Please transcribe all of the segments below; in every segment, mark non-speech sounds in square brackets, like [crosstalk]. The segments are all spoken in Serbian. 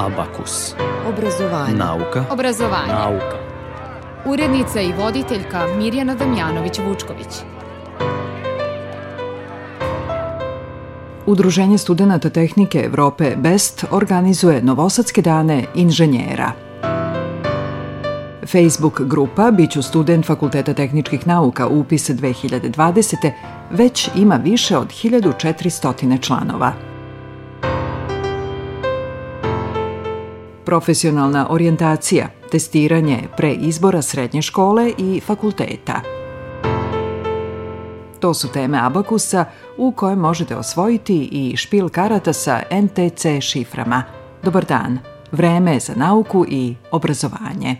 Abakus. Obrazovanje. Nauka. Obrazovanje. Nauka. Urednica i voditeljka Mirjana Damjanović-Vučković. Udruženje studenta tehnike Evrope BEST organizuje Novosadske dane inženjera. Facebook grupa Biću student Fakulteta tehničkih nauka upis 2020. već ima više od 1400 članova. Profesionalna orijentacija, testiranje pre izbora srednje škole i fakulteta. To su teme Abakusa u kojem možete osvojiti i špil karata sa NTC šiframa. Dobar dan, vreme za nauku i obrazovanje.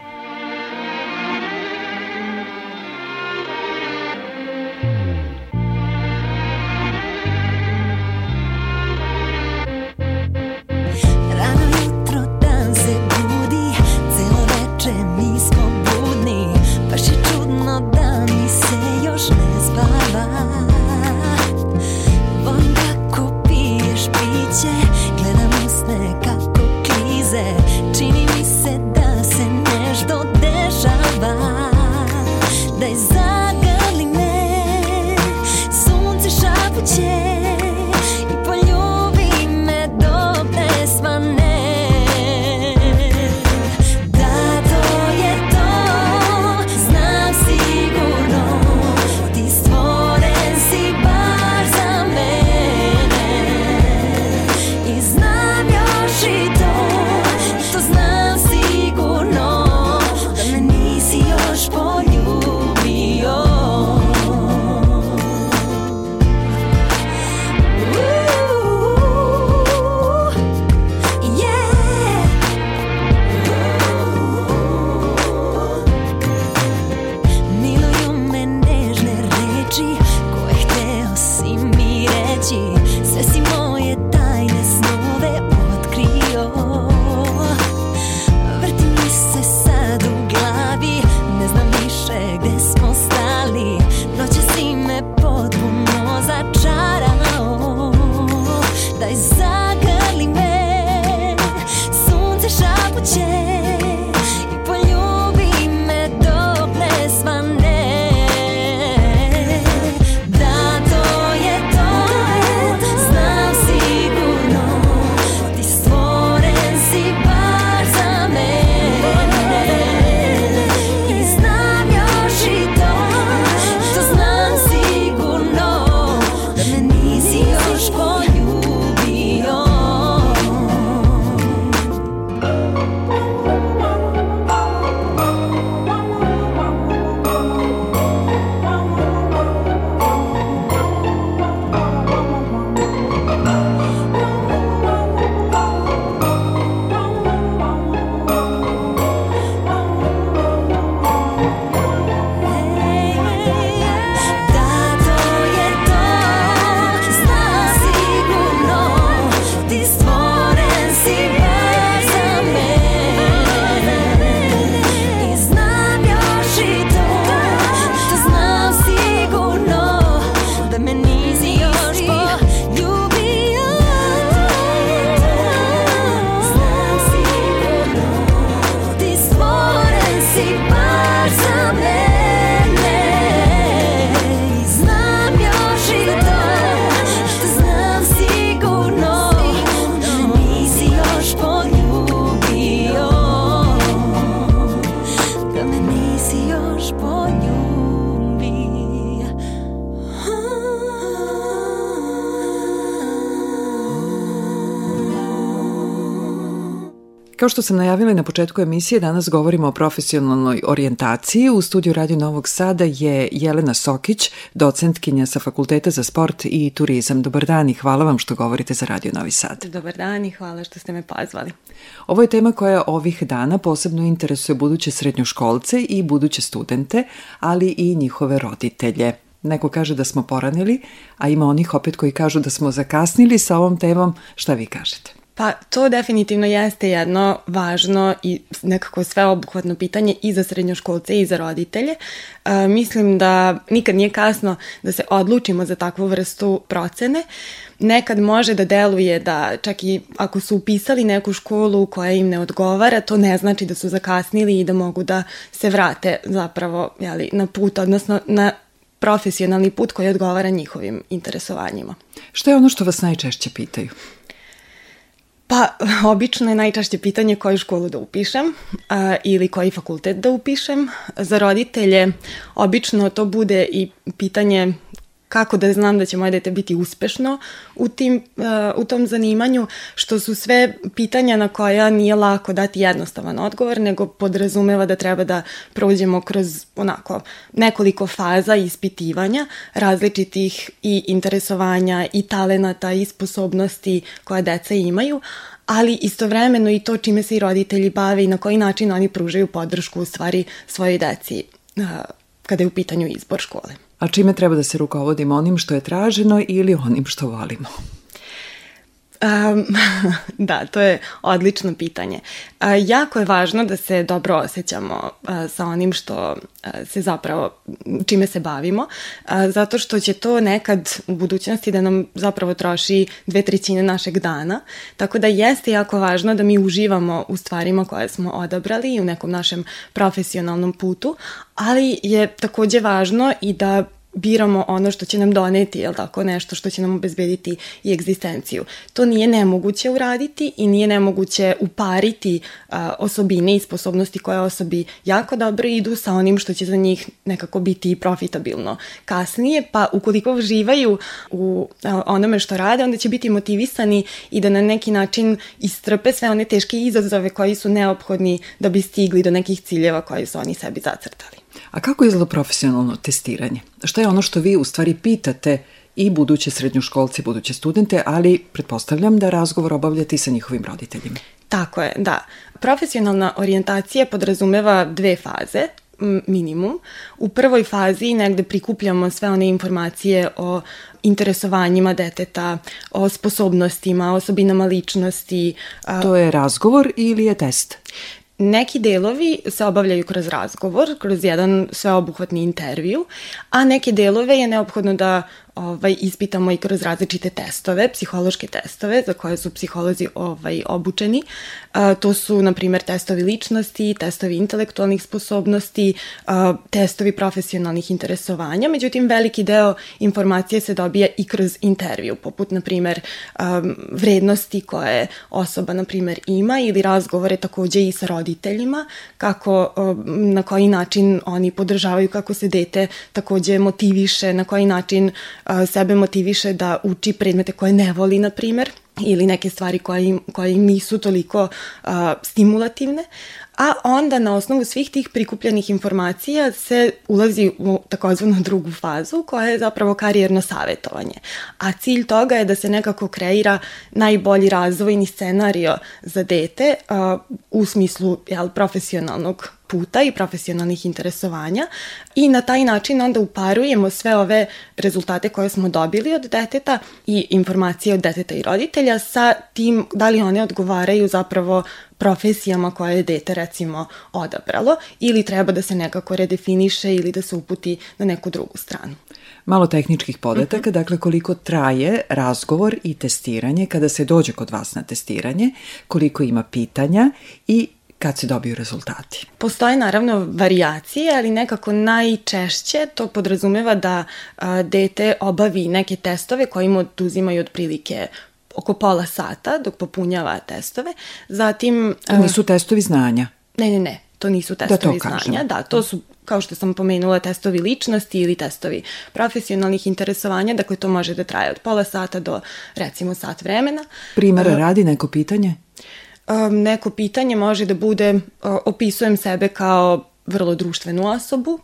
Kao što sam najavila na početku emisije, danas govorimo o profesionalnoj orijentaciji. U studiju Radio Novog Sada je Jelena Sokić, docentkinja sa Fakulteta za sport i turizam. Dobar dan i hvala vam što govorite za Radio Novi Sad. Dobar dan i hvala što ste me pozvali. Ovo je tema koja ovih dana posebno interesuje buduće srednjoškolce i buduće studente, ali i njihove roditelje. Neko kaže da smo poranili, a ima onih opet koji kažu da smo zakasnili sa ovom temom. Šta vi kažete? Pa to definitivno jeste jedno važno i nekako sveobuhvatno pitanje i za srednjoškolce i za roditelje. E, mislim da nikad nije kasno da se odlučimo za takvu vrstu procene. Nekad može da deluje da čak i ako su upisali neku školu koja im ne odgovara, to ne znači da su zakasnili i da mogu da se vrate zapravo jeli, na put, odnosno na profesionalni put koji odgovara njihovim interesovanjima. Šta je ono što vas najčešće pitaju? Pa, [laughs] obično je najčešće pitanje koju školu da upišem a, ili koji fakultet da upišem. Za roditelje obično to bude i pitanje kako da znam da će moje dete biti uspešno u, tim, uh, u tom zanimanju, što su sve pitanja na koja nije lako dati jednostavan odgovor, nego podrazumeva da treba da prođemo kroz onako nekoliko faza ispitivanja različitih i interesovanja i talenata i sposobnosti koje deca imaju, ali istovremeno i to čime se i roditelji bave i na koji način oni pružaju podršku u stvari svojoj deci uh, kada je u pitanju izbor škole. A čime treba da se rukovodimo onim što je traženo ili onim što volimo? Um, [laughs] da, to je odlično pitanje. Uh, jako je važno da se dobro osjećamo uh, sa onim što uh, se zapravo, čime se bavimo, uh, zato što će to nekad u budućnosti da nam zapravo troši dve trećine našeg dana, tako da jeste jako važno da mi uživamo u stvarima koje smo odabrali i u nekom našem profesionalnom putu, ali je takođe važno i da biramo ono što će nam doneti, jel tako, nešto što će nam obezbediti i egzistenciju. To nije nemoguće uraditi i nije nemoguće upariti a, osobine i sposobnosti koje osobi jako dobro idu sa onim što će za njih nekako biti profitabilno kasnije, pa ukoliko živaju u a, onome što rade, onda će biti motivisani i da na neki način istrpe sve one teške izazove koji su neophodni da bi stigli do nekih ciljeva koji su oni sebi zacrtali. A kako izgleda profesionalno testiranje? Šta je ono što vi u stvari pitate i buduće srednjoškolce, buduće studente, ali pretpostavljam da razgovor obavljate i sa njihovim roditeljima. Tako je, da. Profesionalna orijentacija podrazumeva dve faze minimum. U prvoj fazi negde prikupljamo sve one informacije o interesovanjima deteta, o sposobnostima, osobinama ličnosti. To je razgovor ili je test? Neki delovi se obavljaju kroz razgovor, kroz jedan sveobuhvatni intervju, a neke delove je neophodno da ovaj, ispitamo i kroz različite testove, psihološke testove za koje su psiholozi ovaj, obučeni. A, to su, na primjer, testovi ličnosti, testovi intelektualnih sposobnosti, a, testovi profesionalnih interesovanja. Međutim, veliki deo informacije se dobija i kroz intervju, poput, na primjer, a, vrednosti koje osoba, na primjer, ima ili razgovore takođe i sa roditeljima, kako, a, na koji način oni podržavaju, kako se dete takođe motiviše, na koji način sebe motiviše da uči predmete koje ne voli, na primer, ili neke stvari koje im, koje im nisu toliko uh, stimulativne, a onda na osnovu svih tih prikupljenih informacija se ulazi u takozvanu drugu fazu koja je zapravo karijerno savetovanje. A cilj toga je da se nekako kreira najbolji razvojni scenario za dete uh, u smislu jel, profesionalnog puta i profesionalnih interesovanja i na taj način onda uparujemo sve ove rezultate koje smo dobili od deteta i informacije od deteta i roditelja sa tim da li one odgovaraju zapravo profesijama koje je dete recimo odabralo ili treba da se nekako redefiniše ili da se uputi na neku drugu stranu. Malo tehničkih podataka, mm -hmm. dakle koliko traje razgovor i testiranje kada se dođe kod vas na testiranje, koliko ima pitanja i kad se dobiju rezultati? Postoje naravno varijacije, ali nekako najčešće to podrazumeva da a, dete obavi neke testove koji mu oduzimaju otprilike oko pola sata dok popunjava testove. Zatim... To nisu testovi znanja? Ne, ne, ne. To nisu testovi da to znanja. Kažem. Da, to su kao što sam pomenula, testovi ličnosti ili testovi profesionalnih interesovanja, dakle to može da traje od pola sata do recimo sat vremena. Primera uh, radi neko pitanje? Um, neko pitanje može da bude uh, opisujem sebe kao vrlo društvenu osobu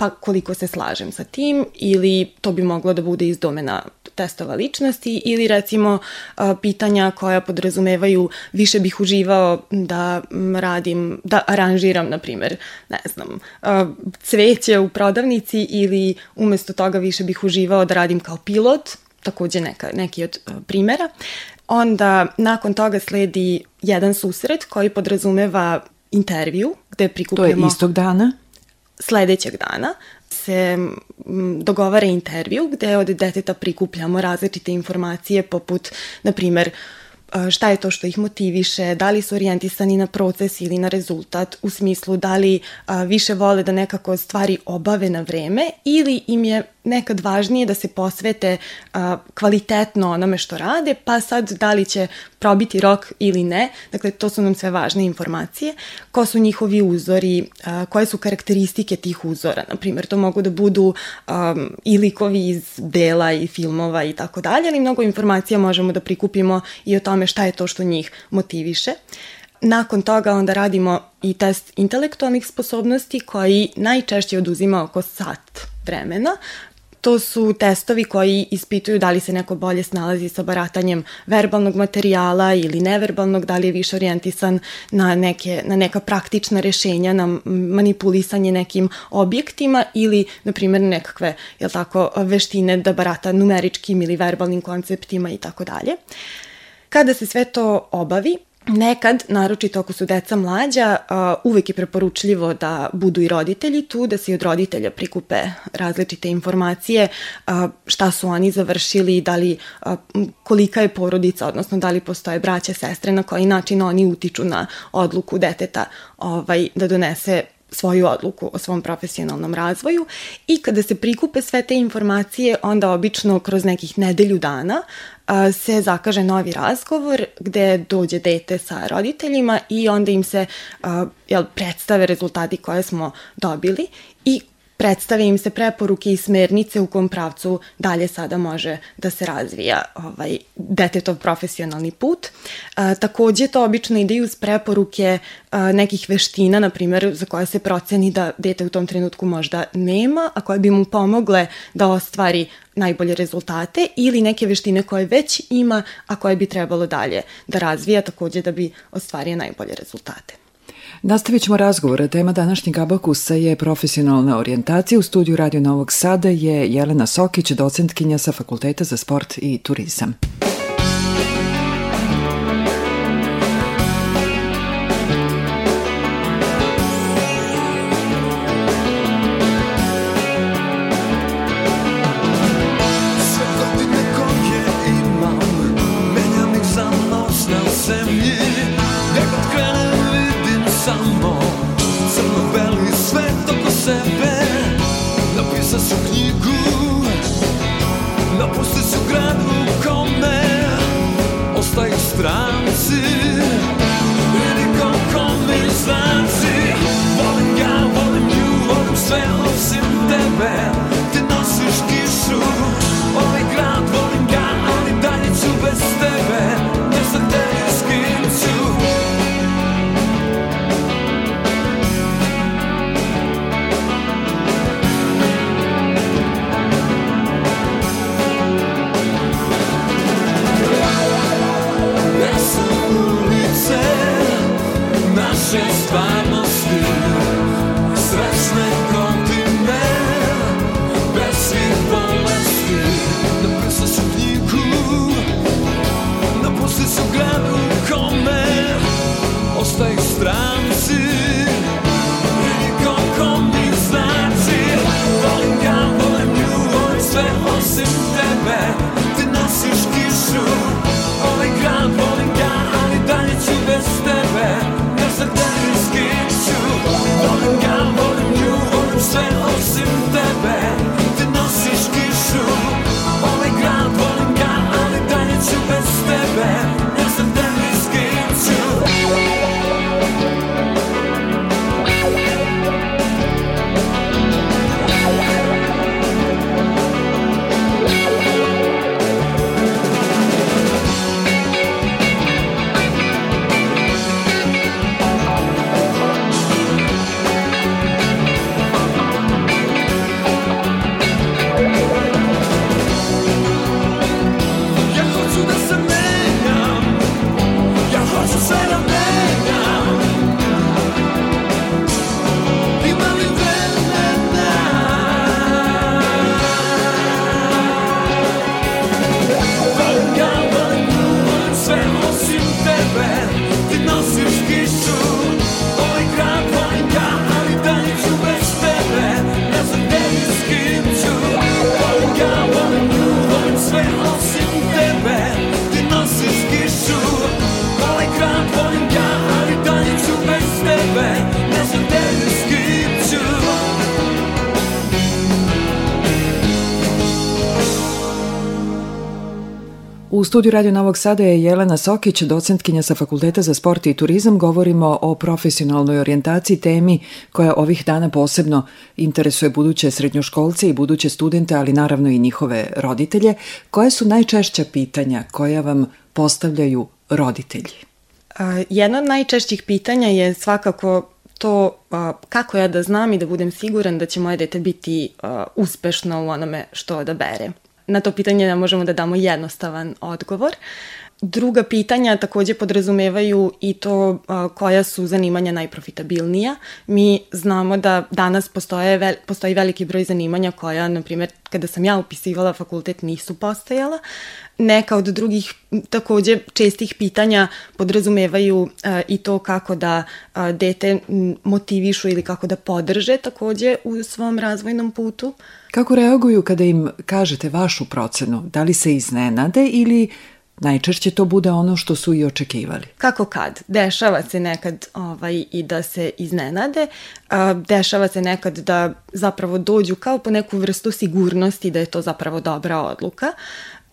pa koliko se slažem sa tim ili to bi moglo da bude iz domena testova ličnosti ili recimo pitanja koja podrazumevaju više bih uživao da radim, da aranžiram na primer, ne znam, cveće u prodavnici ili umesto toga više bih uživao da radim kao pilot, takođe neka, neki od primera. Onda nakon toga sledi jedan susret koji podrazumeva intervju gde To prikupljamo je istog dana? Sledećeg dana se dogovara intervju gde od deteta prikupljamo različite informacije poput, na primer, šta je to što ih motiviše, da li su orijentisani na proces ili na rezultat, u smislu da li a, više vole da nekako stvari obave na vreme ili im je nekad važnije da se posvete a, kvalitetno onome što rade, pa sad da li će probiti rok ili ne, dakle to su nam sve važne informacije, ko su njihovi uzori, a, koje su karakteristike tih uzora, na primjer to mogu da budu um, i likovi iz dela i filmova i tako dalje, ali mnogo informacija možemo da prikupimo i o tome šta je to što njih motiviše. Nakon toga onda radimo i test intelektualnih sposobnosti koji najčešće oduzima oko sat vremena. To su testovi koji ispituju da li se neko bolje snalazi sa baratanjem verbalnog materijala ili neverbalnog, da li je više orijentisan na, neke, na neka praktična rešenja, na manipulisanje nekim objektima ili, na primjer, nekakve jel tako, veštine da barata numeričkim ili verbalnim konceptima i tako dalje. Kada se sve to obavi, Nekad, naročito ako su deca mlađa, uvek je preporučljivo da budu i roditelji tu, da se i od roditelja prikupe različite informacije, šta su oni završili, da li, kolika je porodica, odnosno da li postoje braća, sestre, na koji način oni utiču na odluku deteta ovaj, da donese svoju odluku o svom profesionalnom razvoju i kada se prikupe sve te informacije, onda obično kroz nekih nedelju dana se zakaže novi razgovor gde dođe dete sa roditeljima i onda im se jel, predstave rezultati koje smo dobili i predstave im se preporuke i smernice u kom pravcu dalje sada može da se razvija ovaj, detetov profesionalni put. A, takođe to obično ide i uz preporuke a, nekih veština, na primjer, za koje se proceni da dete u tom trenutku možda nema, a koje bi mu pomogle da ostvari najbolje rezultate ili neke veštine koje već ima, a koje bi trebalo dalje da razvija takođe da bi ostvario najbolje rezultate. Nastavit ćemo razgovor. Tema današnjeg abakusa je profesionalna orijentacija. U studiju Radio Novog Sada je Jelena Sokić, docentkinja sa Fakulteta za sport i turizam. Sve osim studiju Radio Novog Sada je Jelena Sokić, docentkinja sa Fakulteta za sport i turizam. Govorimo o profesionalnoj orijentaciji, temi koja ovih dana posebno interesuje buduće srednjoškolce i buduće studente, ali naravno i njihove roditelje. Koje su najčešća pitanja koja vam postavljaju roditelji? Jedno od najčešćih pitanja je svakako to a, kako ja da znam i da budem siguran da će moje dete biti a, uspešno u onome što odabere na to pitanje ne možemo da damo jednostavan odgovor. Druga pitanja takođe podrazumevaju i to koja su zanimanja najprofitabilnija. Mi znamo da danas postoje, postoji veliki broj zanimanja koja, na primjer, kada sam ja upisivala fakultet, nisu postojala. Neka od drugih takođe čestih pitanja podrazumevaju a, i to kako da a, dete motivišu ili kako da podrže takođe u svom razvojnom putu. Kako reaguju kada im kažete vašu procenu? Da li se iznenade ili najčešće to bude ono što su i očekivali. Kako kad? Dešava se nekad ovaj, i da se iznenade, a, dešava se nekad da zapravo dođu kao po neku vrstu sigurnosti da je to zapravo dobra odluka.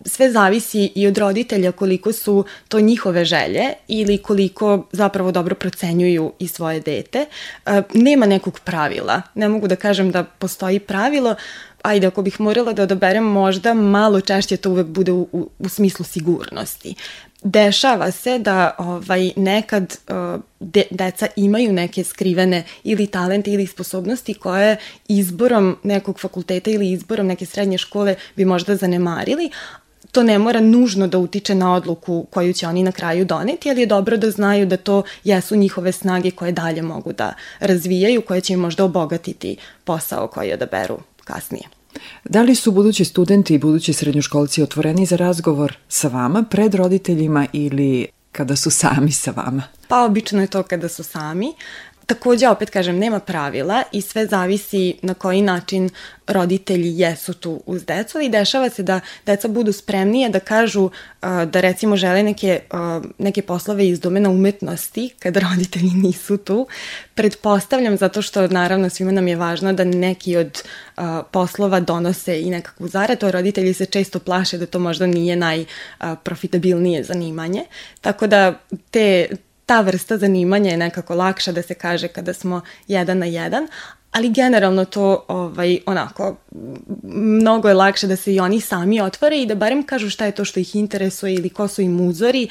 Sve zavisi i od roditelja koliko su to njihove želje ili koliko zapravo dobro procenjuju i svoje dete. A, nema nekog pravila. Ne mogu da kažem da postoji pravilo, ajde, ako bih morala da odaberem možda malo češće to uvek bude u, u, u smislu sigurnosti. Dešava se da ovaj, nekad uh, de, deca imaju neke skrivene ili talente ili sposobnosti koje izborom nekog fakulteta ili izborom neke srednje škole bi možda zanemarili, to ne mora nužno da utiče na odluku koju će oni na kraju doneti, ali je dobro da znaju da to jesu njihove snage koje dalje mogu da razvijaju, koje će im možda obogatiti posao koji odaberu kasnije. Da li su budući studenti i budući srednjoškolci otvoreni za razgovor sa vama pred roditeljima ili kada su sami sa vama? Pa obično je to kada su sami. Takođe, opet kažem, nema pravila i sve zavisi na koji način roditelji jesu tu uz decu i dešava se da deca budu spremnije da kažu uh, da recimo žele neke, uh, neke poslove iz domena umetnosti kada [laughs] roditelji nisu tu. Pretpostavljam zato što naravno svima nam je važno da neki od uh, poslova donose i nekakvu zaradu, a roditelji se često plaše da to možda nije najprofitabilnije zanimanje. Tako da te, ta vrsta zanimanja je nekako lakša da se kaže kada smo jedan na jedan, ali generalno to ovaj, onako, mnogo je lakše da se i oni sami otvore i da barem kažu šta je to što ih interesuje ili ko su im uzori.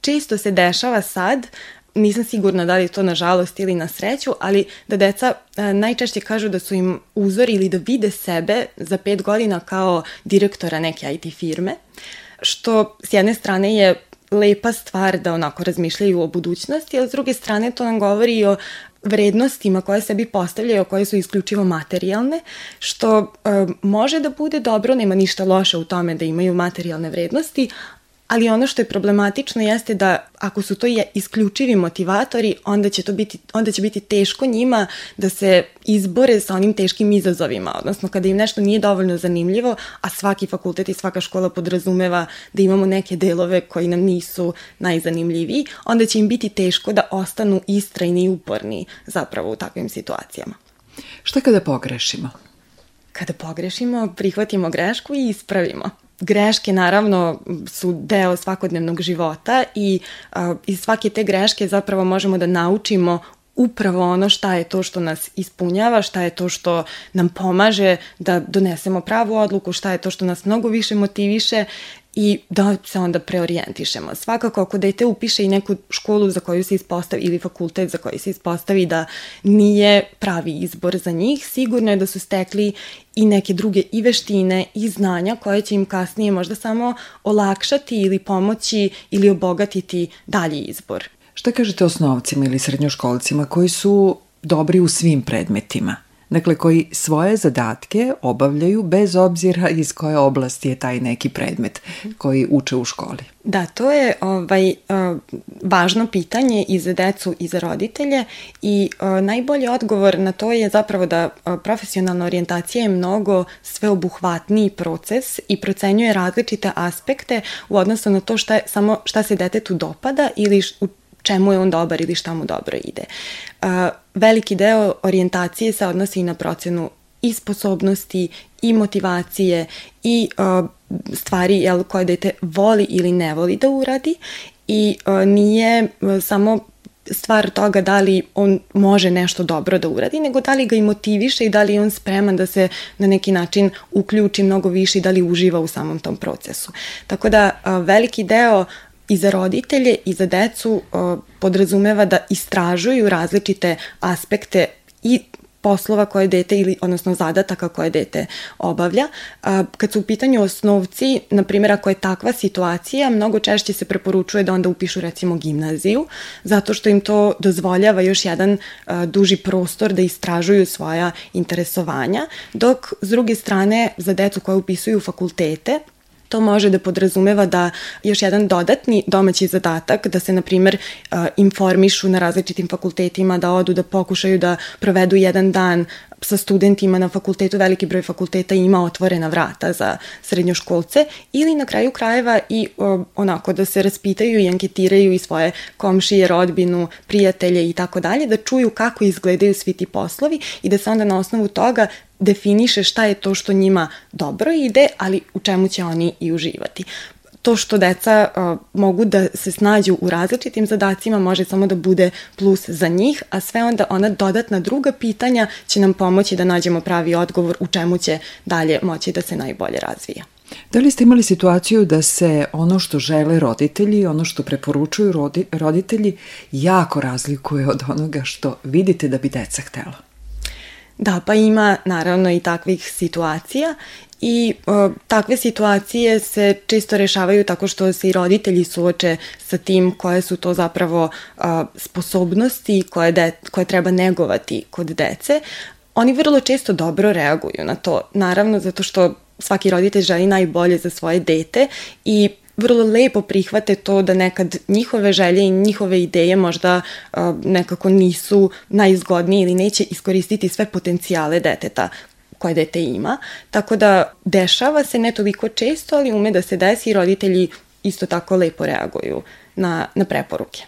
Često se dešava sad nisam sigurna da li je to na žalost ili na sreću, ali da deca a, najčešće kažu da su im uzori ili da vide sebe za pet godina kao direktora neke IT firme, što s jedne strane je lepa stvar da onako razmišljaju o budućnosti, ali s druge strane to nam govori i o vrednostima koje sebi postavljaju, koje su isključivo materijalne, što e, može da bude dobro, nema ništa loše u tome da imaju materijalne vrednosti, ali ono što je problematično jeste da ako su to isključivi motivatori, onda će to biti onda će biti teško njima da se izbore sa onim teškim izazovima, odnosno kada im nešto nije dovoljno zanimljivo, a svaki fakultet i svaka škola podrazumeva da imamo neke delove koji nam nisu najzanimljiviji, onda će im biti teško da ostanu istrajni i uporni zapravo u takvim situacijama. Šta kada pogrešimo? Kada pogrešimo, prihvatimo grešku i ispravimo greške naravno su deo svakodnevnog života i a, iz svake te greške zapravo možemo da naučimo upravo ono šta je to što nas ispunjava, šta je to što nam pomaže da donesemo pravu odluku, šta je to što nas mnogo više motiviše i da se onda preorijentišemo. Svakako ako dete upiše i neku školu za koju se ispostavi ili fakultet za koji se ispostavi da nije pravi izbor za njih, sigurno je da su stekli i neke druge i veštine i znanja koje će im kasnije možda samo olakšati ili pomoći ili obogatiti dalji izbor. Šta kažete osnovcima ili srednjoškolcima koji su dobri u svim predmetima? Dakle koji svoje zadatke obavljaju bez obzira iz koje oblasti je taj neki predmet koji uče u školi. Da, to je ovaj, važno pitanje i za decu i za roditelje i najbolji odgovor na to je zapravo da profesionalna orijentacija je mnogo sveobuhvatniji proces i procenjuje različite aspekte u odnosu na to šta, samo šta se detetu dopada ili čemu je on dobar ili šta mu dobro ide. Uh, veliki deo orijentacije se odnosi i na procenu i sposobnosti i motivacije i uh, stvari jel, koje dete voli ili ne voli da uradi i uh, nije samo stvar toga da li on može nešto dobro da uradi, nego da li ga i motiviše i da li je on spreman da se na neki način uključi mnogo više i da li uživa u samom tom procesu. Tako da veliki deo i za roditelje i za decu podrazumeva da istražuju različite aspekte i poslova koje dete ili odnosno zadataka koje dete obavlja. Kad su u pitanju osnovci, na primjer ako je takva situacija, mnogo češće se preporučuje da onda upišu recimo gimnaziju, zato što im to dozvoljava još jedan duži prostor da istražuju svoja interesovanja, dok s druge strane za decu koje upisuju fakultete, To može da podrazumeva da još jedan dodatni domaći zadatak, da se, na primer, informišu na različitim fakultetima, da odu, da pokušaju da provedu jedan dan sa studentima na fakultetu, veliki broj fakulteta ima otvorena vrata za srednjoškolce ili na kraju krajeva i o, onako da se raspitaju i anketiraju i svoje komšije, rodbinu, prijatelje i tako dalje, da čuju kako izgledaju svi ti poslovi i da se onda na osnovu toga definiše šta je to što njima dobro ide, ali u čemu će oni i uživati to što deca uh, mogu da se snađu u različitim zadacima može samo da bude plus za njih, a sve onda ona dodatna druga pitanja će nam pomoći da nađemo pravi odgovor u čemu će dalje moći da se najbolje razvija. Da li ste imali situaciju da se ono što žele roditelji, ono što preporučuju rodi, roditelji, jako razlikuje od onoga što vidite da bi deca htela? Da, pa ima naravno i takvih situacija I o, takve situacije se često rešavaju tako što se i roditelji suoče sa tim koje su to zapravo o, sposobnosti koje, de, koje treba negovati kod dece. Oni vrlo često dobro reaguju na to, naravno zato što svaki roditelj želi najbolje za svoje dete i vrlo lepo prihvate to da nekad njihove želje i njihove ideje možda uh, nekako nisu najizgodnije ili neće iskoristiti sve potencijale deteta koje dete ima. Tako da dešava se ne toliko često, ali ume da se desi i roditelji isto tako lepo reaguju na, na preporuke.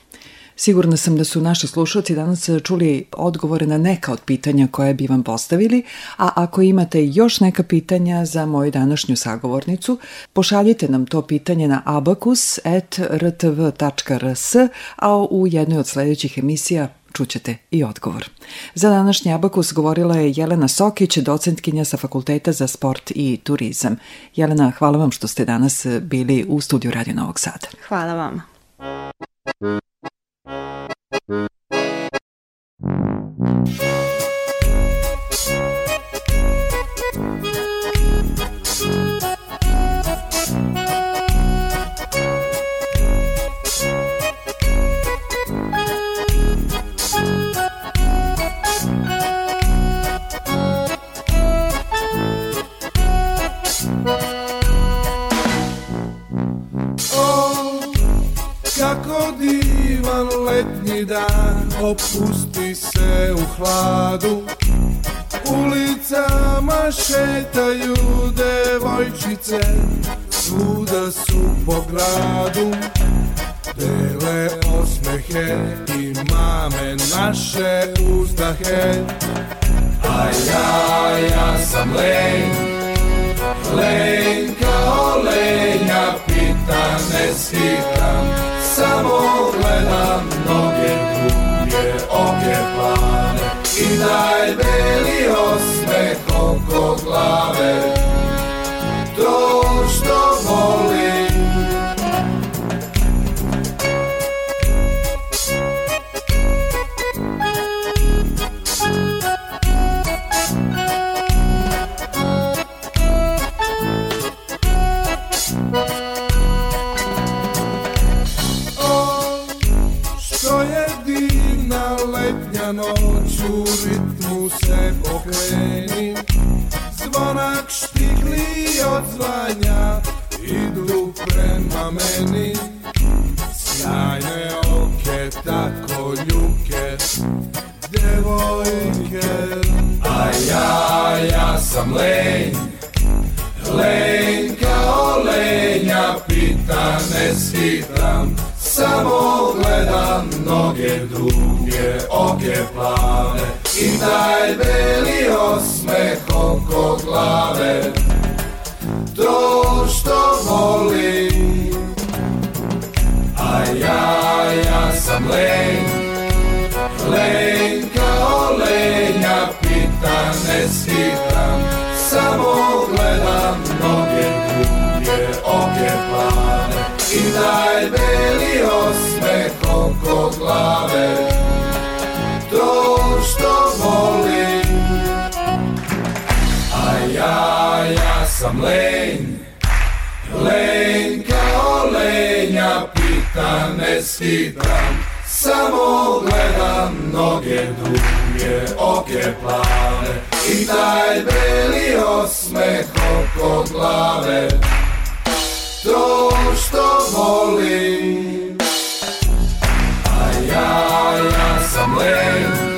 Sigurna sam da su naši slušalci danas čuli odgovore na neka od pitanja koje bi vam postavili, a ako imate još neka pitanja za moju današnju sagovornicu, pošaljite nam to pitanje na abakus.rtv.rs, a u jednoj od sledećih emisija čućete i odgovor. Za današnji Abakus govorila je Jelena Sokić, docentkinja sa Fakulteta za sport i turizam. Jelena, hvala vam što ste danas bili u studiju Radio Novog Sada. Hvala Mm-hmm. Vama. opusti se u hladu. Ulicama šetaju devojčice Svuda su po gradu. Dele osmehe i mame naše uzdahe. A ja, ja sam len. Len kao lenja Pita ne skitam Samo gledam noge oke plane i daj beli osmeh oko glave. To što volim oke plave. I taj beli osmeh oko glave. To što volim. A ja, ja sam len.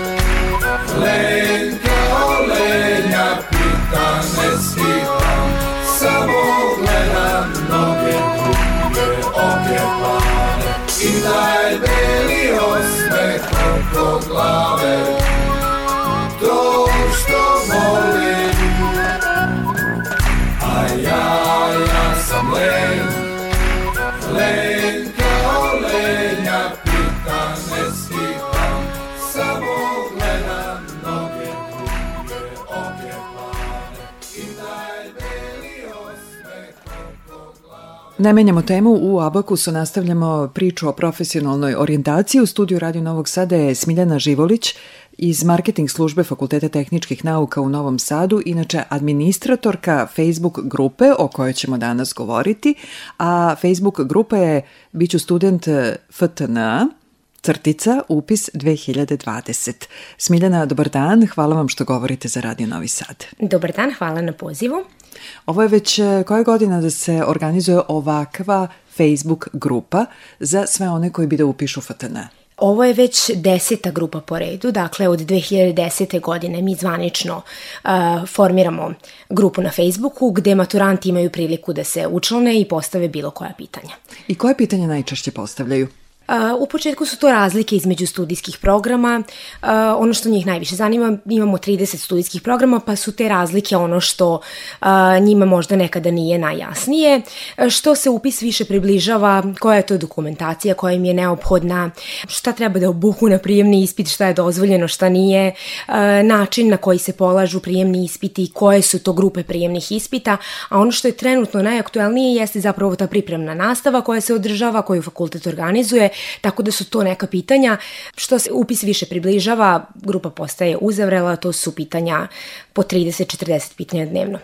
Len kao lenja Pita ne skitam Samo gledam noge duge, oke plave. I taj beli osmeh oko glave Ne menjamo temu, u Abakusu nastavljamo priču o profesionalnoj orijentaciji. U studiju Radio Novog Sada je Smiljana Živolić iz marketing službe Fakulteta tehničkih nauka u Novom Sadu, inače administratorka Facebook grupe o kojoj ćemo danas govoriti, a Facebook grupa je Biću student FTN, crtica, upis 2020. Smiljana, dobar dan, hvala vam što govorite za Radio Novi Sad. Dobar dan, hvala na pozivu. Ovo je već e, koja godina da se organizuje ovakva Facebook grupa za sve one koji bi da upišu FTN? Ovo je već deseta grupa po redu, dakle od 2010. godine mi zvanično uh, formiramo grupu na Facebooku gde maturanti imaju priliku da se učlane i postave bilo koja pitanja. I koje pitanja najčešće postavljaju? U početku su to razlike između studijskih programa. Ono što njih najviše zanima, imamo 30 studijskih programa, pa su te razlike ono što njima možda nekada nije najjasnije. Što se upis više približava, koja je to dokumentacija koja im je neophodna, šta treba da obuku na prijemni ispit, šta je dozvoljeno, šta nije, način na koji se polažu prijemni ispiti, koje su to grupe prijemnih ispita, a ono što je trenutno najaktuelnije jeste zapravo ta pripremna nastava koja se održava, koju fakultet organizuje, tako da su to neka pitanja. Što se upis više približava, grupa postaje uzavrela, to su pitanja po 30-40 pitanja dnevno.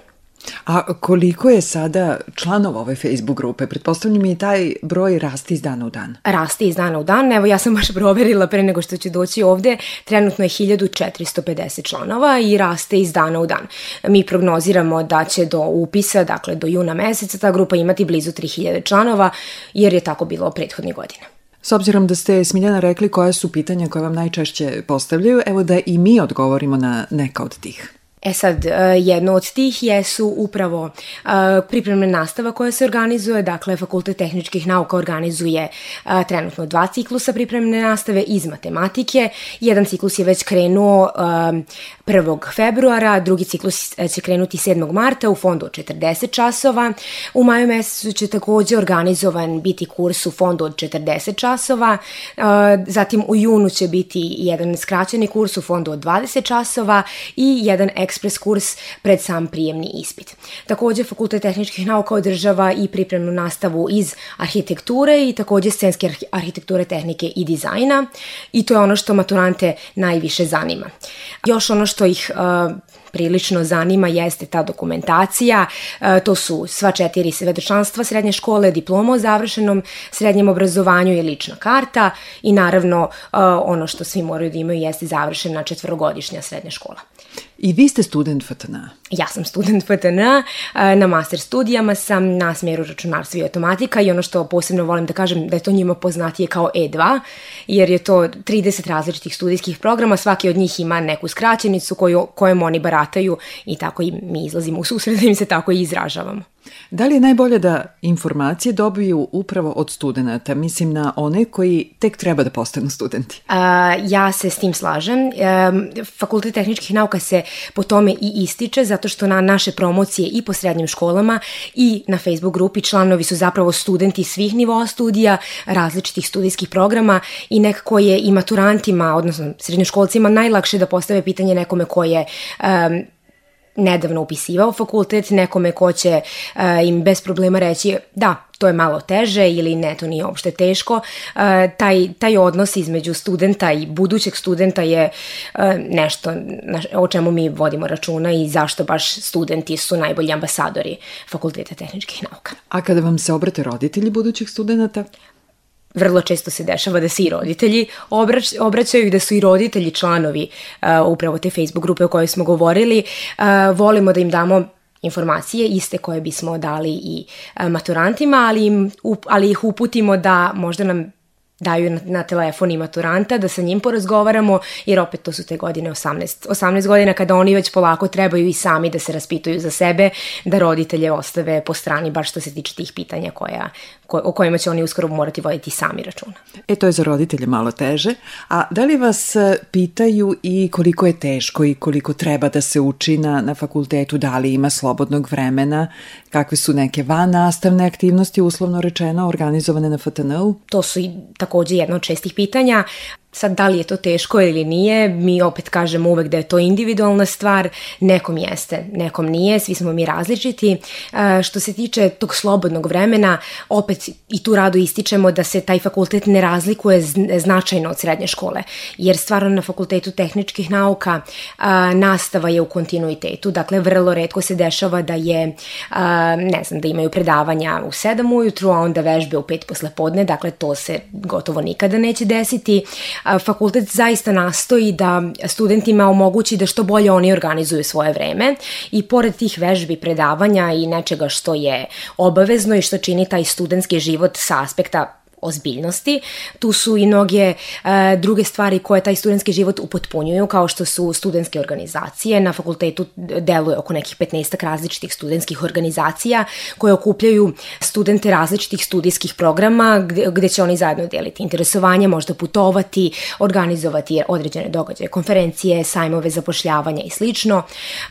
A koliko je sada članova ove Facebook grupe? Pretpostavljam i taj broj rasti iz dana u dan. Raste iz dana u dan, evo ja sam baš proverila pre nego što ću doći ovde, trenutno je 1450 članova i raste iz dana u dan. Mi prognoziramo da će do upisa, dakle do juna meseca, ta grupa imati blizu 3000 članova, jer je tako bilo prethodne godine. S obzirom da ste Smiljana rekli koja su pitanja koje vam najčešće postavljaju, evo da i mi odgovorimo na neka od tih. E sad, e, jedno od tih jesu upravo uh, pripremna nastava koja se organizuje, dakle Fakultet tehničkih nauka organizuje uh, trenutno dva ciklusa pripremne nastave iz matematike. Jedan ciklus je već krenuo 1. februara, drugi ciklus će krenuti 7. marta u fondu od 40 časova. U maju mesecu će takođe organizovan biti kurs u fondu od 40 časova. Zatim u junu će biti jedan skraćeni kurs u fondu od 20 časova i jedan ekspres kurs pred sam prijemni ispit. Takođe, Fakultet tehničkih nauka održava i pripremnu nastavu iz arhitekture i takođe scenske arhitekture, tehnike i dizajna i to je ono što maturante najviše zanima. Još ono što ih uh, prilično zanima jeste ta dokumentacija. E, to su sva četiri svedočanstva srednje škole, diploma o završenom srednjem obrazovanju i lična karta i naravno e, ono što svi moraju da imaju jeste završena četvrogodišnja srednja škola. I vi ste student FTN. Ja sam student FTN, na master studijama sam na smjeru računarstva i automatika i ono što posebno volim da kažem da je to njima poznatije kao E2, jer je to 30 različitih studijskih programa, svaki od njih ima neku skraćenicu koju, kojom oni barataju i tako i mi izlazimo u susret da im se tako i izražavamo. Da li je najbolje da informacije dobiju upravo od studenta? Mislim na one koji tek treba da postanu studenti. A, ja se s tim slažem. E, Fakultet tehničkih nauka se po tome i ističe zato što na naše promocije i po srednjim školama i na Facebook grupi članovi su zapravo studenti svih nivoa studija, različitih studijskih programa i nekako je i maturantima, odnosno srednjoškolcima najlakše da postave pitanje nekome ko je um, nedavno upisivao fakultet, nekome ko će uh, im bez problema reći da, to je malo teže ili ne, to nije uopšte teško. Uh, taj, taj odnos između studenta i budućeg studenta je uh, nešto o čemu mi vodimo računa i zašto baš studenti su najbolji ambasadori Fakulteta tehničkih nauka. A kada vam se obrate roditelji budućih studenta? Vrlo često se dešava da se i roditelji obrać, obraćaju i da su i roditelji članovi uh, upravo te Facebook grupe o kojoj smo govorili. Uh, volimo da im damo informacije iste koje bismo dali i uh, maturantima, ali, im, ali ih uputimo da možda nam daju na, na telefon i maturanta, da sa njim porazgovaramo, jer opet to su te godine 18, 18 godina kada oni već polako trebaju i sami da se raspituju za sebe, da roditelje ostave po strani, baš što se tiče tih pitanja koja, ko, o kojima će oni uskoro morati voditi sami računa. E, to je za roditelje malo teže. A da li vas e, pitaju i koliko je teško i koliko treba da se uči na, na fakultetu, da li ima slobodnog vremena, kakve su neke van nastavne aktivnosti, uslovno rečeno, organizovane na FTN-u? To su i takođe jedno od čestih pitanja. Sad, da li je to teško ili nije, mi opet kažemo uvek da je to individualna stvar, nekom jeste, nekom nije, svi smo mi različiti. E, što se tiče tog slobodnog vremena, opet i tu rado ističemo da se taj fakultet ne razlikuje značajno od srednje škole, jer stvarno na fakultetu tehničkih nauka a, nastava je u kontinuitetu, dakle vrlo redko se dešava da je, a, ne znam, da imaju predavanja u 7 ujutru, a onda vežbe u 5 posle podne, dakle to se gotovo nikada neće desiti fakultet zaista nastoji da studentima omogući da što bolje oni organizuju svoje vreme i pored tih vežbi, predavanja i nečega što je obavezno i što čini taj studentski život sa aspekta ozbiljnosti. Tu su i mnoge e, druge stvari koje taj studentski život upotpunjuju, kao što su studentske organizacije. Na fakultetu deluje oko nekih 15 različitih studentskih organizacija koje okupljaju studente različitih studijskih programa gde, gde će oni zajedno deliti interesovanje, možda putovati, organizovati određene događaje, konferencije, sajmove zapošljavanja i slično.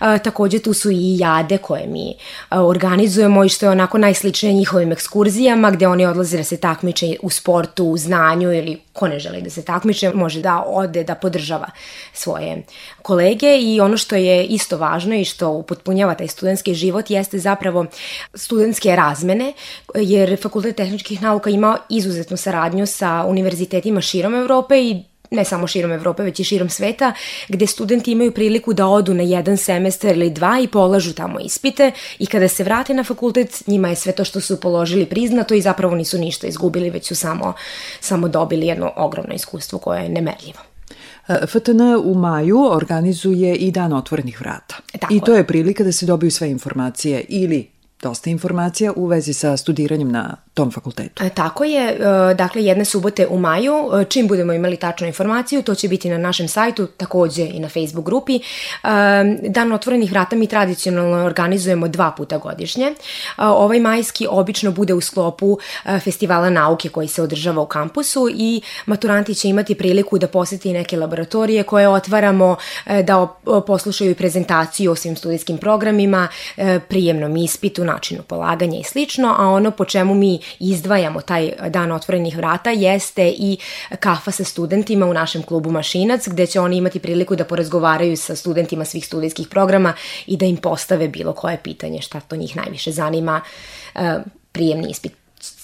E, takođe tu su i jade koje mi e, organizujemo i što je onako najsličnije njihovim ekskurzijama gde oni odlaze da se takmiče u sportu, u znanju ili ko ne želi da se takmiče, može da ode da podržava svoje kolege. I ono što je isto važno i što upotpunjava taj studentski život jeste zapravo studentske razmene, jer Fakultet tehničkih nauka ima izuzetnu saradnju sa univerzitetima širom Evrope i ne samo širom Evrope, već i širom sveta, gde studenti imaju priliku da odu na jedan semestar ili dva i polažu tamo ispite i kada se vrate na fakultet, njima je sve to što su položili priznato i zapravo nisu ništa izgubili, već su samo, samo dobili jedno ogromno iskustvo koje je nemerljivo. E, FTN u maju organizuje i dan otvorenih vrata. Tako I to je prilika da se dobiju sve informacije ili dosta informacija u vezi sa studiranjem na tom fakultetu. E, tako je, e, dakle jedne subote u maju, e, čim budemo imali tačnu informaciju, to će biti na našem sajtu, takođe i na Facebook grupi. Dan otvorenih vrata mi tradicionalno organizujemo dva puta godišnje. Ovaj majski obično bude u sklopu festivala nauke koji se održava u kampusu i maturanti će imati priliku da poseti neke laboratorije koje otvaramo, da poslušaju prezentaciju o svim studijskim programima, prijemnom ispitu, načinu polaganja i slično, a ono po čemu mi izdvajamo taj dan otvorenih vrata jeste i kafa sa studentima u našem klubu Mašinac, gde će oni imati priliku da porazgovaraju sa studentima svih studijskih programa i da im postave bilo koje pitanje šta to njih najviše zanima. E, prijemni ispit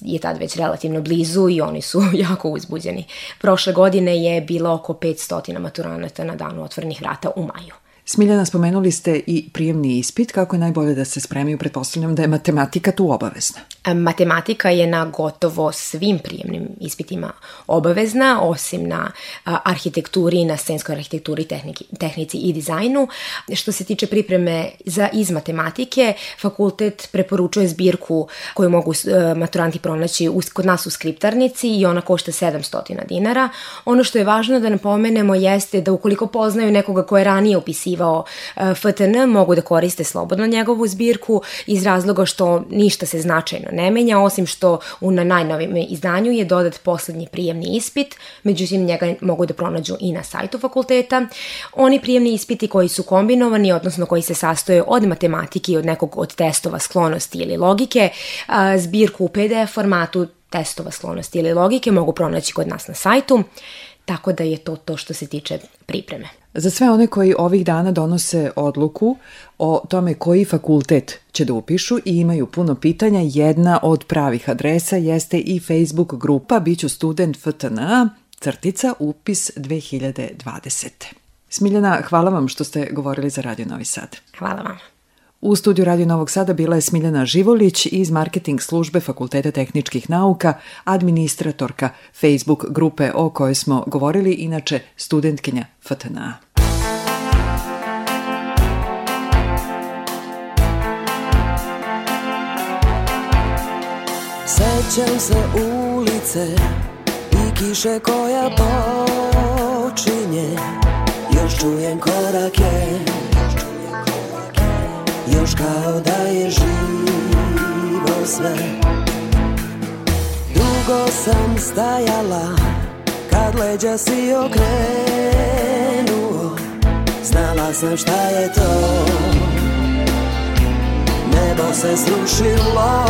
je tad već relativno blizu i oni su [laughs] jako uzbuđeni. Prošle godine je bilo oko 500 maturanata na danu otvorenih vrata u maju. Smiljana, spomenuli ste i prijemni ispit. Kako je najbolje da se spremaju? Pretpostavljam da je matematika tu obavezna. Matematika je na gotovo svim prijemnim ispitima obavezna, osim na arhitekturi, na scenskoj arhitekturi, tehniki, tehnici i dizajnu. Što se tiče pripreme za iz matematike, fakultet preporučuje zbirku koju mogu e, maturanti pronaći kod nas u skriptarnici i ona košta 700 dinara. Ono što je važno da napomenemo jeste da ukoliko poznaju nekoga ko je ranije upisivao upisivao e, FTN mogu da koriste slobodno njegovu zbirku iz razloga što ništa se značajno ne menja, osim što u na najnovijem izdanju je dodat poslednji prijemni ispit, međutim njega mogu da pronađu i na sajtu fakulteta. Oni prijemni ispiti koji su kombinovani, odnosno koji se sastoje od matematike i od nekog od testova sklonosti ili logike, zbirku u PDF formatu testova sklonosti ili logike mogu pronaći kod nas na sajtu, tako da je to to što se tiče pripreme. Za sve one koji ovih dana donose odluku o tome koji fakultet će da upišu i imaju puno pitanja, jedna od pravih adresa jeste i Facebook grupa Biću student FTNA, crtica upis 2020. Smiljana, hvala vam što ste govorili za Radio Novi Sad. Hvala vam. U studiju Radio Novog Sada bila je Smiljana Živolić iz marketing službe Fakulteta tehničkih nauka, administratorka Facebook grupe o kojoj smo govorili, inače studentkinja FTNA. Sećam se ulice i kiše koja počinje Još čujem korake Još kao da je živo sve. Dugo sam stajala Kad leđa si okrenuo. Znala sam šta je to. Nebo se srušilo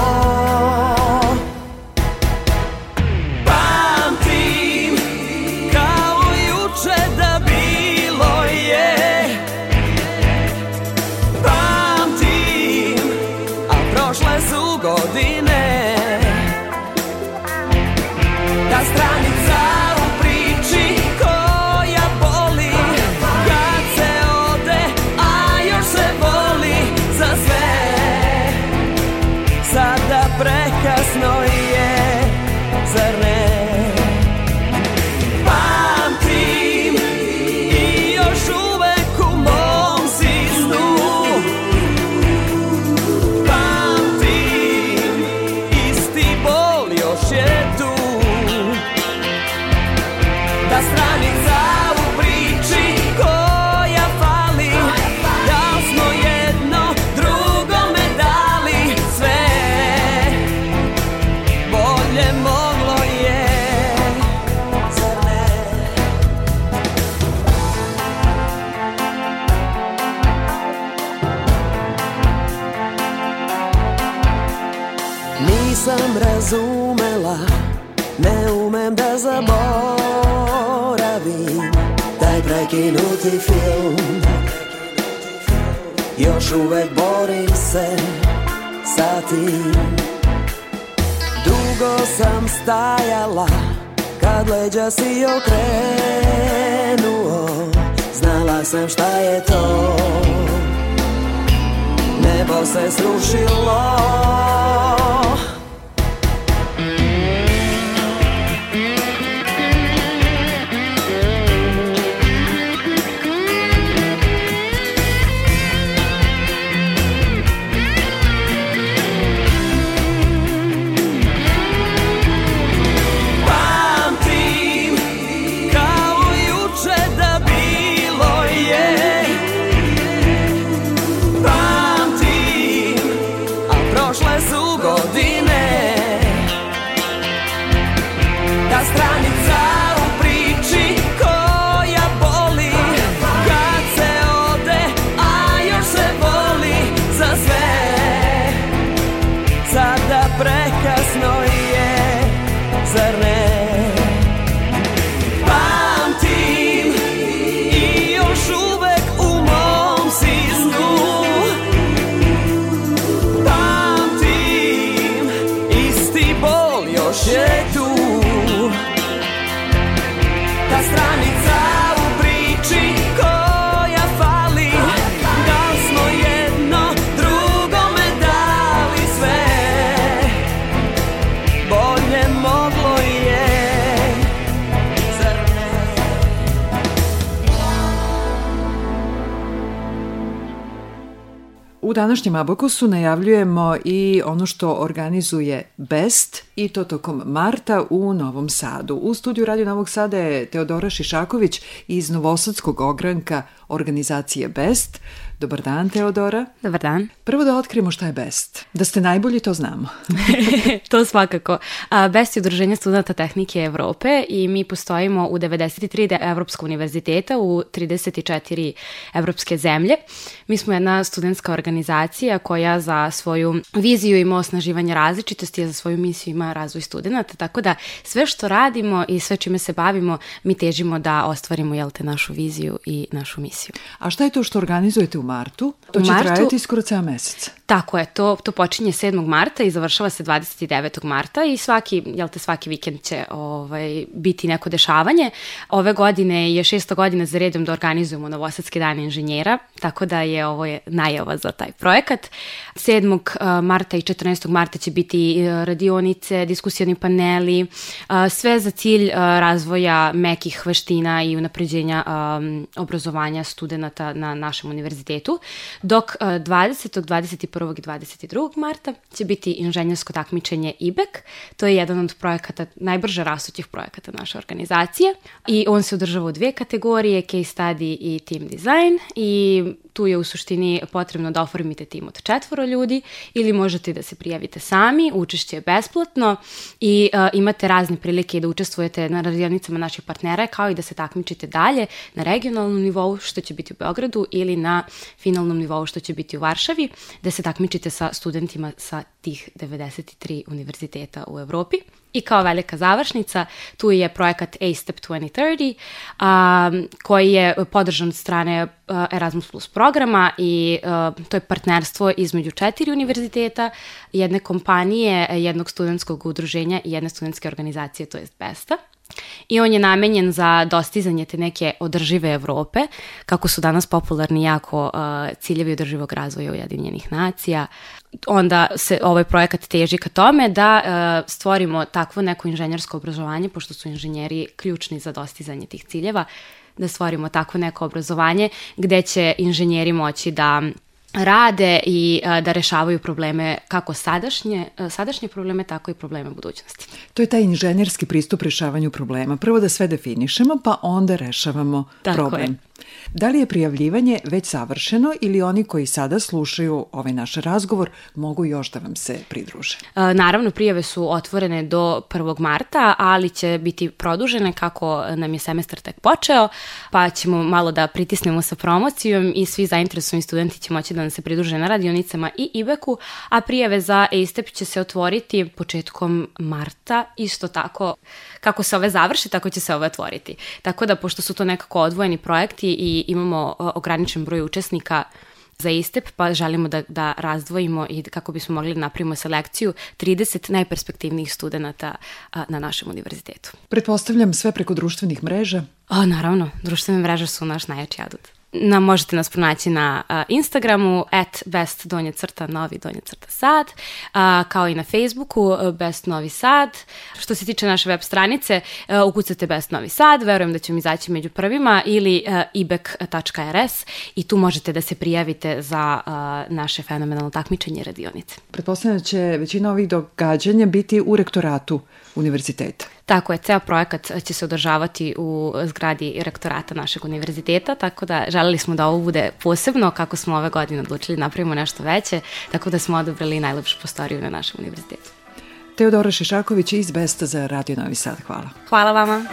današnjem Abakusu najavljujemo i ono što organizuje BEST i to tokom marta u Novom Sadu. U studiju Radio Novog Sada je Teodora Šišaković iz Novosadskog ogranka organizacije BEST. Dobar dan, Teodora. Dobar dan. Prvo da otkrijemo šta je BEST. Da ste najbolji, to znamo. [laughs] [laughs] to svakako. BEST je Udruženje studenta tehnike Evrope i mi postojimo u 93 Evropska univerziteta u 34 evropske zemlje. Mi smo jedna studentska organizacija koja za svoju viziju ima osnaživanje različitosti, a za svoju misiju ima razvoj studenta, tako da sve što radimo i sve čime se bavimo, mi težimo da ostvarimo jel te, našu viziju i našu misiju. A šta je to što organizujete u martu? To u će martu, trajati skoro ceo mesec. Tako je, to, to počinje 7. marta i završava se 29. marta i svaki, jel te, svaki vikend će ovaj, biti neko dešavanje. Ove godine je šesta godina za redom da organizujemo Novosadski dan inženjera, tako da je ovo je najava za taj projekat. 7. Eh, marta i 14. marta će biti eh, radionice, diskusijani paneli, eh, sve za cilj razvoja mekih veština i unapređenja obrazovanja studenta na našem univerzitetu, dok 20. 21. i 22. marta će biti inženjersko takmičenje IBEC, to je jedan od projekata, najbrže rastućih projekata naše organizacije i on se održava u dve kategorije, case study i team design i tu je u suštini potrebno da oformite tim od četvoro ljudi ili možete da se prijavite sami, učešće je besplatno i uh, imate razne prilike da učestvujete na radionicama naših partnera kao i da se takmičite dalje na regionalnom nivou što će biti u Beogradu ili na finalnom nivou što će biti u Varšavi, da se takmičite sa studentima sa tih 93 univerziteta u Evropi. I kao velika završnica, tu je projekat A-Step 2030, um, koji je podržan od strane Erasmus Plus programa i uh, to je partnerstvo između četiri univerziteta, jedne kompanije, jednog studentskog udruženja i jedne studentske organizacije, to je BESTA i on je namenjen za dostizanje te neke održive Evrope, kako su danas popularni jako uh, ciljevi održivog razvoja Ujedinjenih nacija. Onda se ovaj projekat teži ka tome da uh, stvorimo takvo neko inženjersko obrazovanje, pošto su inženjeri ključni za dostizanje tih ciljeva, da stvorimo takvo neko obrazovanje gde će inženjeri moći da rade i da rešavaju probleme kako sadašnje, sadašnje probleme, tako i probleme budućnosti. To je taj inženjerski pristup rešavanju problema. Prvo da sve definišemo, pa onda rešavamo tako problem. Je. Da li je prijavljivanje već savršeno ili oni koji sada slušaju ovaj naš razgovor mogu još da vam se pridruže? Naravno, prijave su otvorene do 1. marta, ali će biti produžene kako nam je semestar tek počeo, pa ćemo malo da pritisnemo sa promocijom i svi zainteresovani studenti će moći da nam se pridruže na radionicama i IBEC-u, a prijave za EISTEP će se otvoriti početkom marta, isto tako kako se ove završi, tako će se ove otvoriti. Tako da, pošto su to nekako odvojeni projekti i imamo ograničen broj učesnika za ISTEP, pa želimo da, da razdvojimo i kako bismo mogli da napravimo selekciju 30 najperspektivnijih studenta na našem univerzitetu. Pretpostavljam sve preko društvenih mreža? O, naravno, društvene mreže su naš najjači adut na, možete nas pronaći na uh, Instagramu at best donje crta novi donje crta sad, uh, kao i na Facebooku uh, best novi sad. Što se tiče naše web stranice, uh, ukucate best novi sad, verujem da ćemo izaći među prvima ili uh, ibek.rs i tu možete da se prijavite za uh, naše fenomenalno takmičenje radionice. Pretpostavljam da će većina ovih događanja biti u rektoratu univerziteta. Tako je, ceo projekat će se održavati u zgradi rektorata našeg univerziteta, tako da želeli smo da ovo bude posebno, kako smo ove godine odlučili da napravimo nešto veće, tako da smo odobrali najlepšu postoriju na našem univerzitetu. Teodora Šišaković iz Besta za Radio Novi Sad. Hvala. Hvala vama.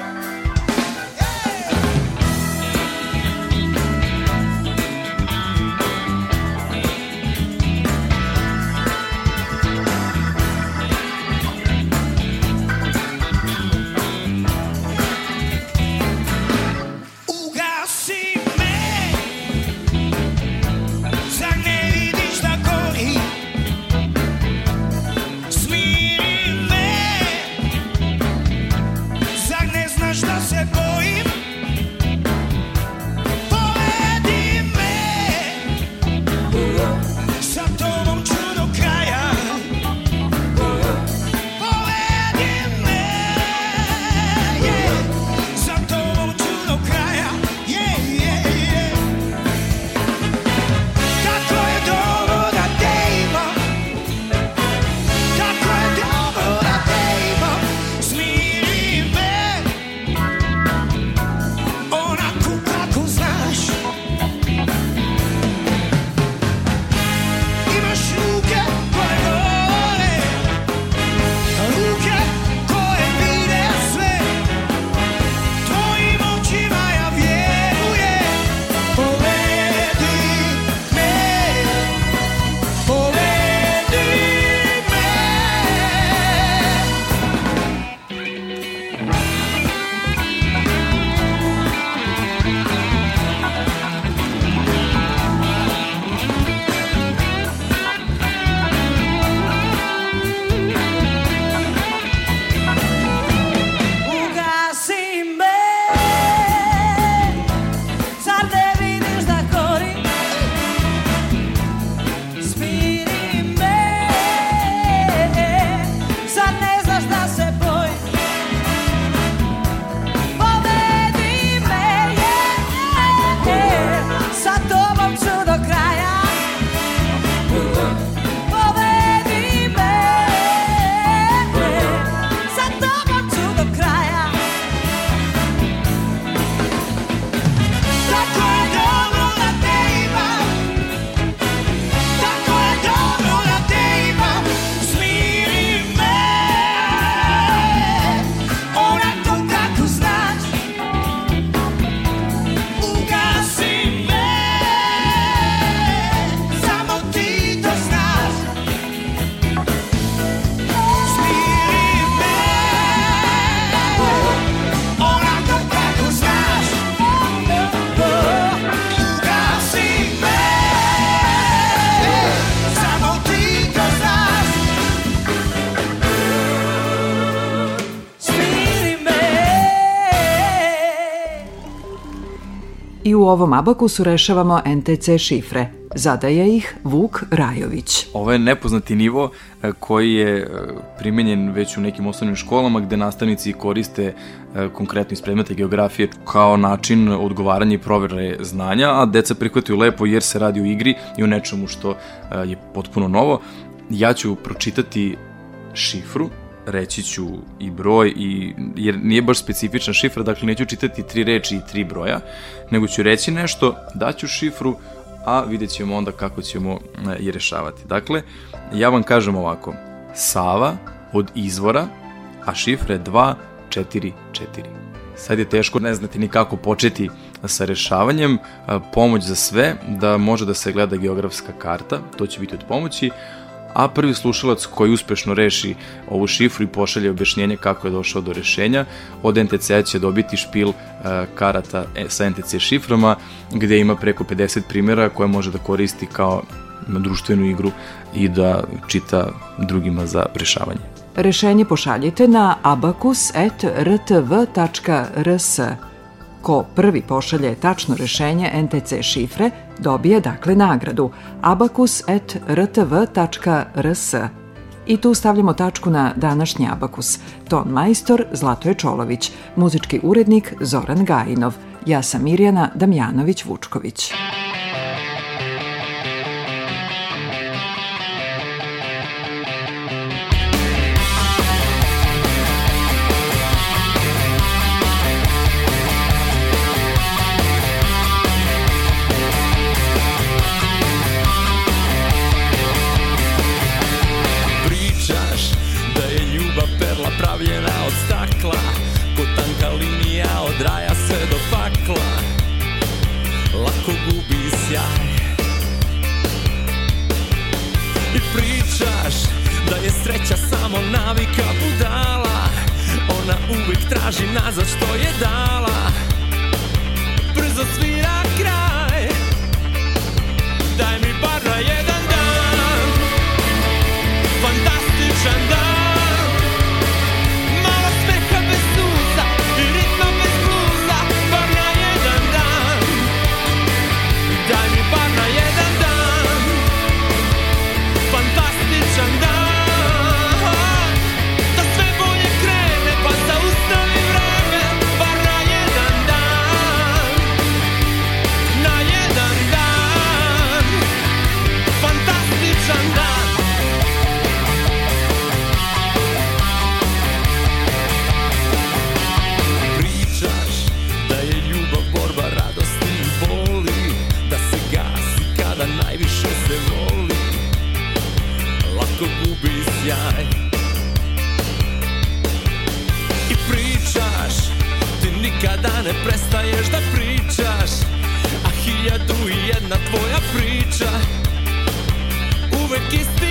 Ovom abakusu rešavamo NTC šifre. Zadaje ih Vuk Rajović. Ovo je nepoznati nivo e, koji je e, primenjen već u nekim osnovnim školama gde nastavnici koriste e, konkretno iz predmeta geografije kao način odgovaranja i provere znanja, a deca prihvataju lepo jer se radi o igri i o nečemu što je potpuno novo. Ja ću pročitati šifru reći ću i broj, i, jer nije baš specifična šifra, dakle neću čitati tri reči i tri broja, nego ću reći nešto, daću šifru, a vidjet ćemo onda kako ćemo je rešavati. Dakle, ja vam kažem ovako, Sava od izvora, a šifra je 2, 4, 4. Sad je teško, ne znate ni kako početi sa rešavanjem, e, pomoć za sve, da može da se gleda geografska karta, to će biti od pomoći, a prvi slušalac koji uspešno reši ovu šifru i pošalje objašnjenje kako je došao do rešenja, od NTC-a će dobiti špil uh, karata e, sa NTC šiframa, gde ima preko 50 primjera koje može da koristi kao društvenu igru i da čita drugima za rešavanje. Rešenje pošaljite na abacus.rtv.rs. Ko prvi pošalje tačno rešenje NTC šifre, dobije dakle nagradu abacus.rtv.rs. I tu stavljamo tačku na današnji abakus. Ton majstor Zlatoje Čolović, muzički urednik Zoran Gajinov. Ja sam Mirjana Damjanović-Vučković. Fantastičan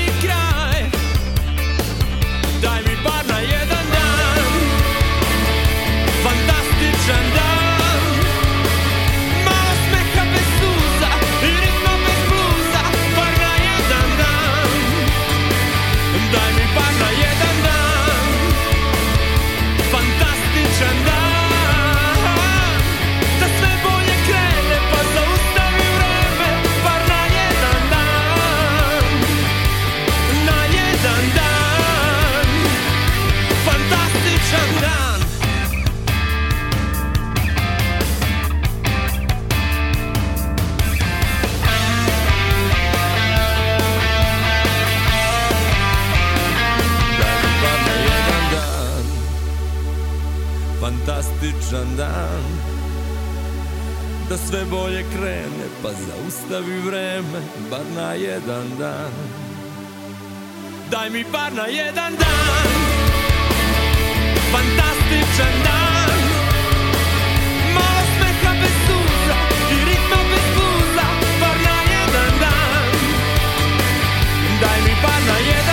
bolje krene Pa zaustavi vreme Bar na jedan dan. Daj mi bar na jedan dan Fantastičan dan. Malo smeha bez suza I ritma bez buza jedan dan. Daj mi bar na jedan